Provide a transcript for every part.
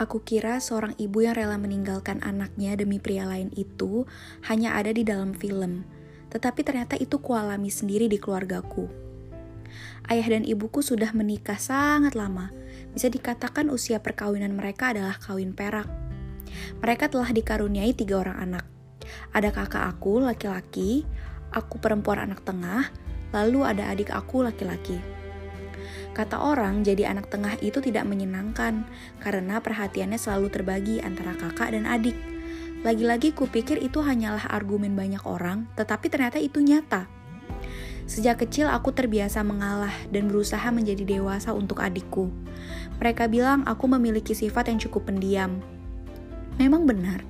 Aku kira seorang ibu yang rela meninggalkan anaknya demi pria lain itu hanya ada di dalam film, tetapi ternyata itu kualami sendiri di keluargaku. Ayah dan ibuku sudah menikah sangat lama, bisa dikatakan usia perkawinan mereka adalah kawin perak. Mereka telah dikaruniai tiga orang anak. Ada kakak aku laki-laki, aku perempuan anak tengah, lalu ada adik aku laki-laki. Kata orang, jadi anak tengah itu tidak menyenangkan karena perhatiannya selalu terbagi antara kakak dan adik. Lagi-lagi kupikir itu hanyalah argumen banyak orang, tetapi ternyata itu nyata. Sejak kecil aku terbiasa mengalah dan berusaha menjadi dewasa untuk adikku. Mereka bilang aku memiliki sifat yang cukup pendiam. Memang benar,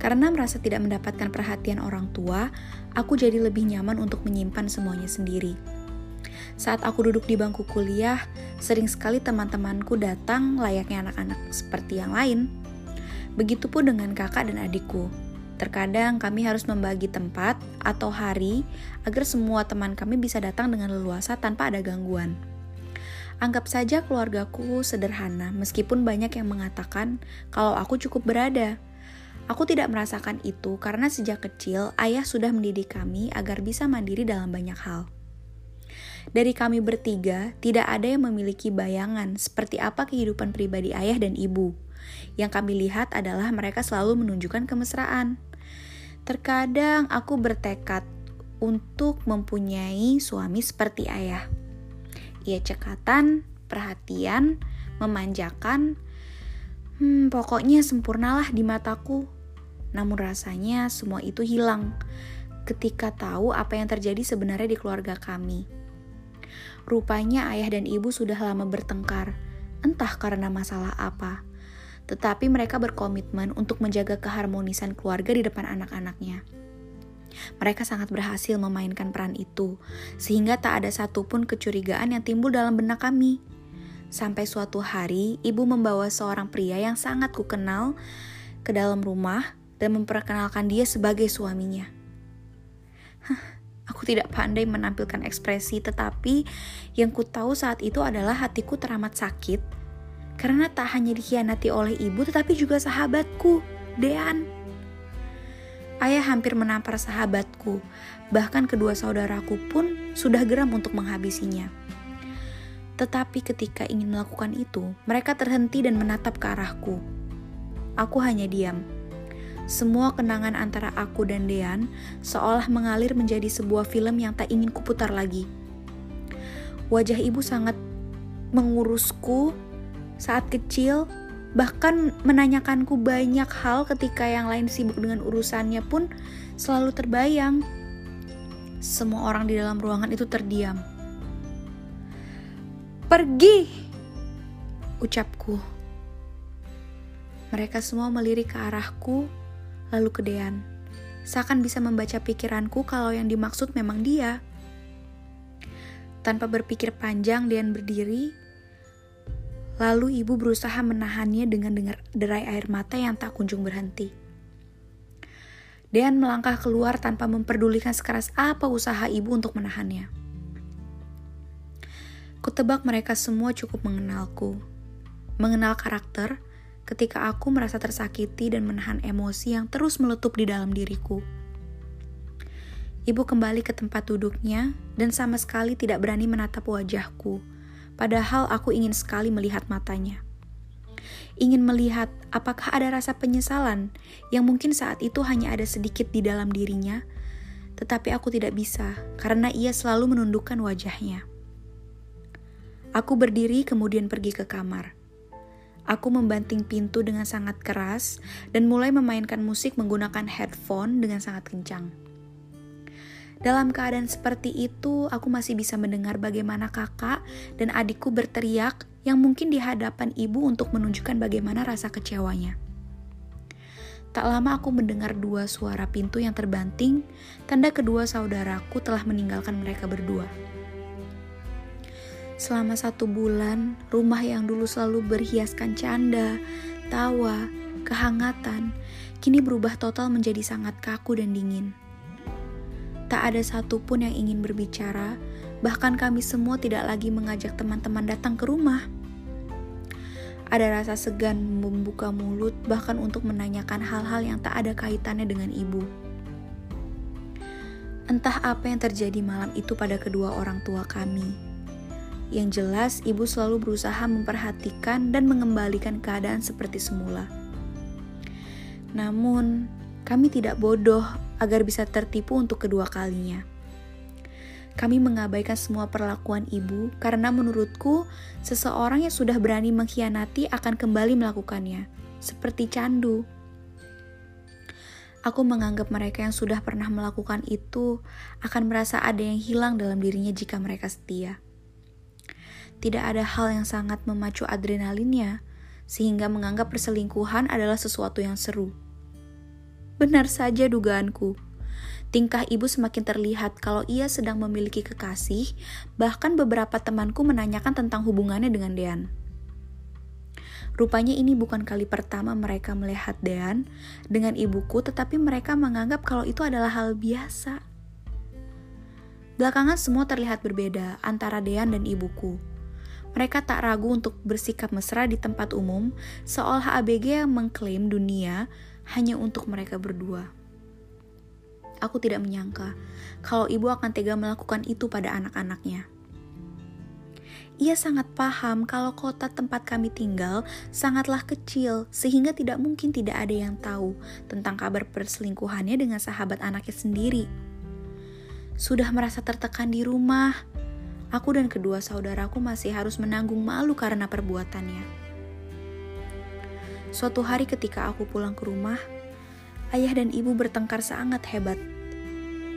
karena merasa tidak mendapatkan perhatian orang tua, aku jadi lebih nyaman untuk menyimpan semuanya sendiri. Saat aku duduk di bangku kuliah, sering sekali teman-temanku datang layaknya anak-anak seperti yang lain. Begitupun dengan kakak dan adikku. Terkadang kami harus membagi tempat atau hari agar semua teman kami bisa datang dengan leluasa tanpa ada gangguan. Anggap saja keluargaku sederhana, meskipun banyak yang mengatakan kalau aku cukup berada. Aku tidak merasakan itu karena sejak kecil ayah sudah mendidik kami agar bisa mandiri dalam banyak hal. Dari kami bertiga, tidak ada yang memiliki bayangan seperti apa kehidupan pribadi ayah dan ibu. Yang kami lihat adalah mereka selalu menunjukkan kemesraan. Terkadang aku bertekad untuk mempunyai suami seperti ayah. Ia cekatan, perhatian, memanjakan, hmm, pokoknya sempurnalah di mataku. Namun rasanya semua itu hilang ketika tahu apa yang terjadi sebenarnya di keluarga kami. Rupanya ayah dan ibu sudah lama bertengkar, entah karena masalah apa. Tetapi mereka berkomitmen untuk menjaga keharmonisan keluarga di depan anak-anaknya. Mereka sangat berhasil memainkan peran itu, sehingga tak ada satupun kecurigaan yang timbul dalam benak kami. Sampai suatu hari, ibu membawa seorang pria yang sangat kukenal ke dalam rumah dan memperkenalkan dia sebagai suaminya. Aku tidak pandai menampilkan ekspresi, tetapi yang ku tahu saat itu adalah hatiku teramat sakit karena tak hanya dikhianati oleh ibu, tetapi juga sahabatku, Dean. Ayah hampir menampar sahabatku, bahkan kedua saudaraku pun sudah geram untuk menghabisinya. Tetapi ketika ingin melakukan itu, mereka terhenti dan menatap ke arahku. Aku hanya diam semua kenangan antara aku dan Dean seolah mengalir menjadi sebuah film yang tak ingin kuputar lagi. Wajah ibu sangat mengurusku saat kecil, bahkan menanyakanku banyak hal ketika yang lain sibuk dengan urusannya pun selalu terbayang. Semua orang di dalam ruangan itu terdiam. Pergi! Ucapku. Mereka semua melirik ke arahku lalu ke Dean. Seakan bisa membaca pikiranku kalau yang dimaksud memang dia. Tanpa berpikir panjang, Dean berdiri. Lalu ibu berusaha menahannya dengan dengar derai air mata yang tak kunjung berhenti. Dean melangkah keluar tanpa memperdulikan sekeras apa usaha ibu untuk menahannya. Kutebak mereka semua cukup mengenalku, mengenal karakter, ketika aku merasa tersakiti dan menahan emosi yang terus meletup di dalam diriku. Ibu kembali ke tempat duduknya dan sama sekali tidak berani menatap wajahku, padahal aku ingin sekali melihat matanya. Ingin melihat apakah ada rasa penyesalan yang mungkin saat itu hanya ada sedikit di dalam dirinya, tetapi aku tidak bisa karena ia selalu menundukkan wajahnya. Aku berdiri kemudian pergi ke kamar. Aku membanting pintu dengan sangat keras dan mulai memainkan musik menggunakan headphone dengan sangat kencang. Dalam keadaan seperti itu, aku masih bisa mendengar bagaimana kakak dan adikku berteriak yang mungkin di hadapan ibu untuk menunjukkan bagaimana rasa kecewanya. Tak lama aku mendengar dua suara pintu yang terbanting, tanda kedua saudaraku telah meninggalkan mereka berdua. Selama satu bulan, rumah yang dulu selalu berhiaskan canda, tawa, kehangatan, kini berubah total menjadi sangat kaku dan dingin. Tak ada satupun yang ingin berbicara, bahkan kami semua tidak lagi mengajak teman-teman datang ke rumah. Ada rasa segan membuka mulut, bahkan untuk menanyakan hal-hal yang tak ada kaitannya dengan ibu. Entah apa yang terjadi malam itu pada kedua orang tua kami. Yang jelas, ibu selalu berusaha memperhatikan dan mengembalikan keadaan seperti semula. Namun, kami tidak bodoh agar bisa tertipu untuk kedua kalinya. Kami mengabaikan semua perlakuan ibu karena menurutku seseorang yang sudah berani mengkhianati akan kembali melakukannya, seperti candu. Aku menganggap mereka yang sudah pernah melakukan itu akan merasa ada yang hilang dalam dirinya jika mereka setia. Tidak ada hal yang sangat memacu adrenalinnya, sehingga menganggap perselingkuhan adalah sesuatu yang seru. Benar saja dugaanku Tingkah ibu semakin terlihat kalau ia sedang memiliki kekasih, bahkan beberapa temanku menanyakan tentang hubungannya dengan Dean. Rupanya ini bukan kali pertama mereka melihat Dean dengan ibuku, tetapi mereka menganggap kalau itu adalah hal biasa. Belakangan semua terlihat berbeda antara Dean dan ibuku. Mereka tak ragu untuk bersikap mesra di tempat umum, seolah ABG yang mengklaim dunia hanya untuk mereka berdua. Aku tidak menyangka kalau ibu akan tega melakukan itu pada anak-anaknya. Ia sangat paham kalau kota tempat kami tinggal sangatlah kecil, sehingga tidak mungkin tidak ada yang tahu tentang kabar perselingkuhannya dengan sahabat anaknya sendiri. Sudah merasa tertekan di rumah, aku dan kedua saudaraku masih harus menanggung malu karena perbuatannya. Suatu hari, ketika aku pulang ke rumah, ayah dan ibu bertengkar sangat hebat.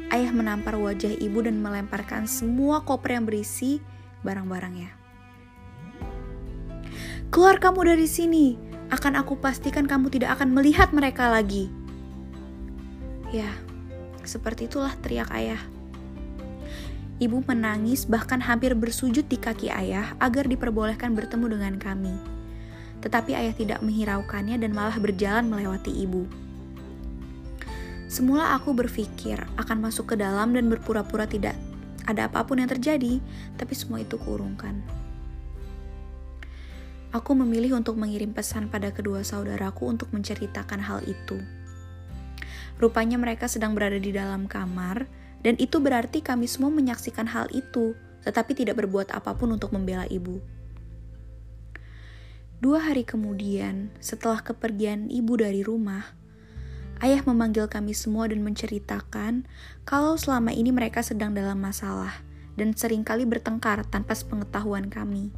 Ayah menampar wajah ibu dan melemparkan semua koper yang berisi barang-barangnya. Keluar kamu dari sini, akan aku pastikan kamu tidak akan melihat mereka lagi. Ya, seperti itulah teriak ayah. Ibu menangis bahkan hampir bersujud di kaki ayah agar diperbolehkan bertemu dengan kami. Tetapi ayah tidak menghiraukannya dan malah berjalan melewati ibu. Semula aku berpikir akan masuk ke dalam dan berpura-pura tidak ada apa pun yang terjadi, tapi semua itu kurungkan. Aku memilih untuk mengirim pesan pada kedua saudaraku untuk menceritakan hal itu. Rupanya mereka sedang berada di dalam kamar, dan itu berarti kami semua menyaksikan hal itu, tetapi tidak berbuat apa pun untuk membela ibu. Dua hari kemudian, setelah kepergian ibu dari rumah, Ayah memanggil kami semua dan menceritakan kalau selama ini mereka sedang dalam masalah dan sering kali bertengkar tanpa sepengetahuan kami.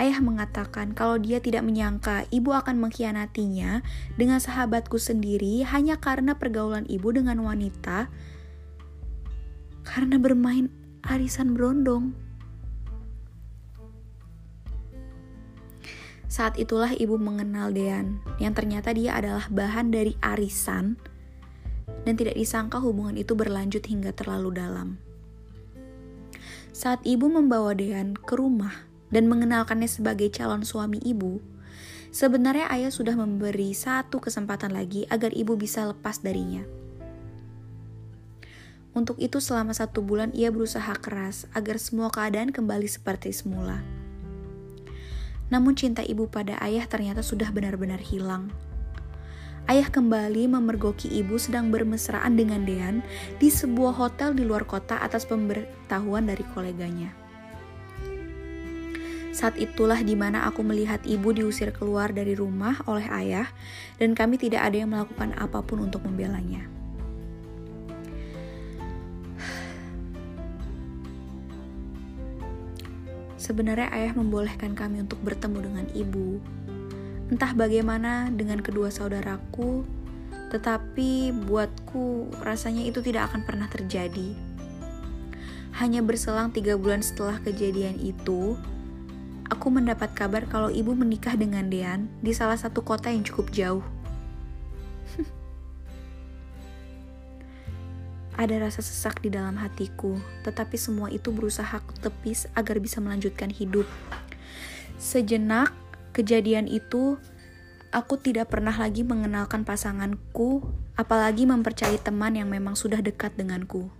Ayah mengatakan kalau dia tidak menyangka ibu akan mengkhianatinya dengan sahabatku sendiri hanya karena pergaulan ibu dengan wanita karena bermain arisan berondong. Saat itulah ibu mengenal Dean, yang ternyata dia adalah bahan dari arisan, dan tidak disangka hubungan itu berlanjut hingga terlalu dalam. Saat ibu membawa Dean ke rumah dan mengenalkannya sebagai calon suami ibu, sebenarnya ayah sudah memberi satu kesempatan lagi agar ibu bisa lepas darinya. Untuk itu selama satu bulan ia berusaha keras agar semua keadaan kembali seperti semula. Namun cinta ibu pada ayah ternyata sudah benar-benar hilang. Ayah kembali memergoki ibu sedang bermesraan dengan Dean di sebuah hotel di luar kota atas pemberitahuan dari koleganya. Saat itulah di mana aku melihat ibu diusir keluar dari rumah oleh ayah dan kami tidak ada yang melakukan apa pun untuk membelanya. Sebenarnya ayah membolehkan kami untuk bertemu dengan ibu. Entah bagaimana dengan kedua saudaraku, tetapi buatku rasanya itu tidak akan pernah terjadi. Hanya berselang tiga bulan setelah kejadian itu, aku mendapat kabar kalau ibu menikah dengan Dean di salah satu kota yang cukup jauh. Ada rasa sesak di dalam hatiku, tetapi semua itu berusaha tepis agar bisa melanjutkan hidup. Sejenak, kejadian itu, aku tidak pernah lagi mengenalkan pasanganku, apalagi mempercayai teman yang memang sudah dekat denganku.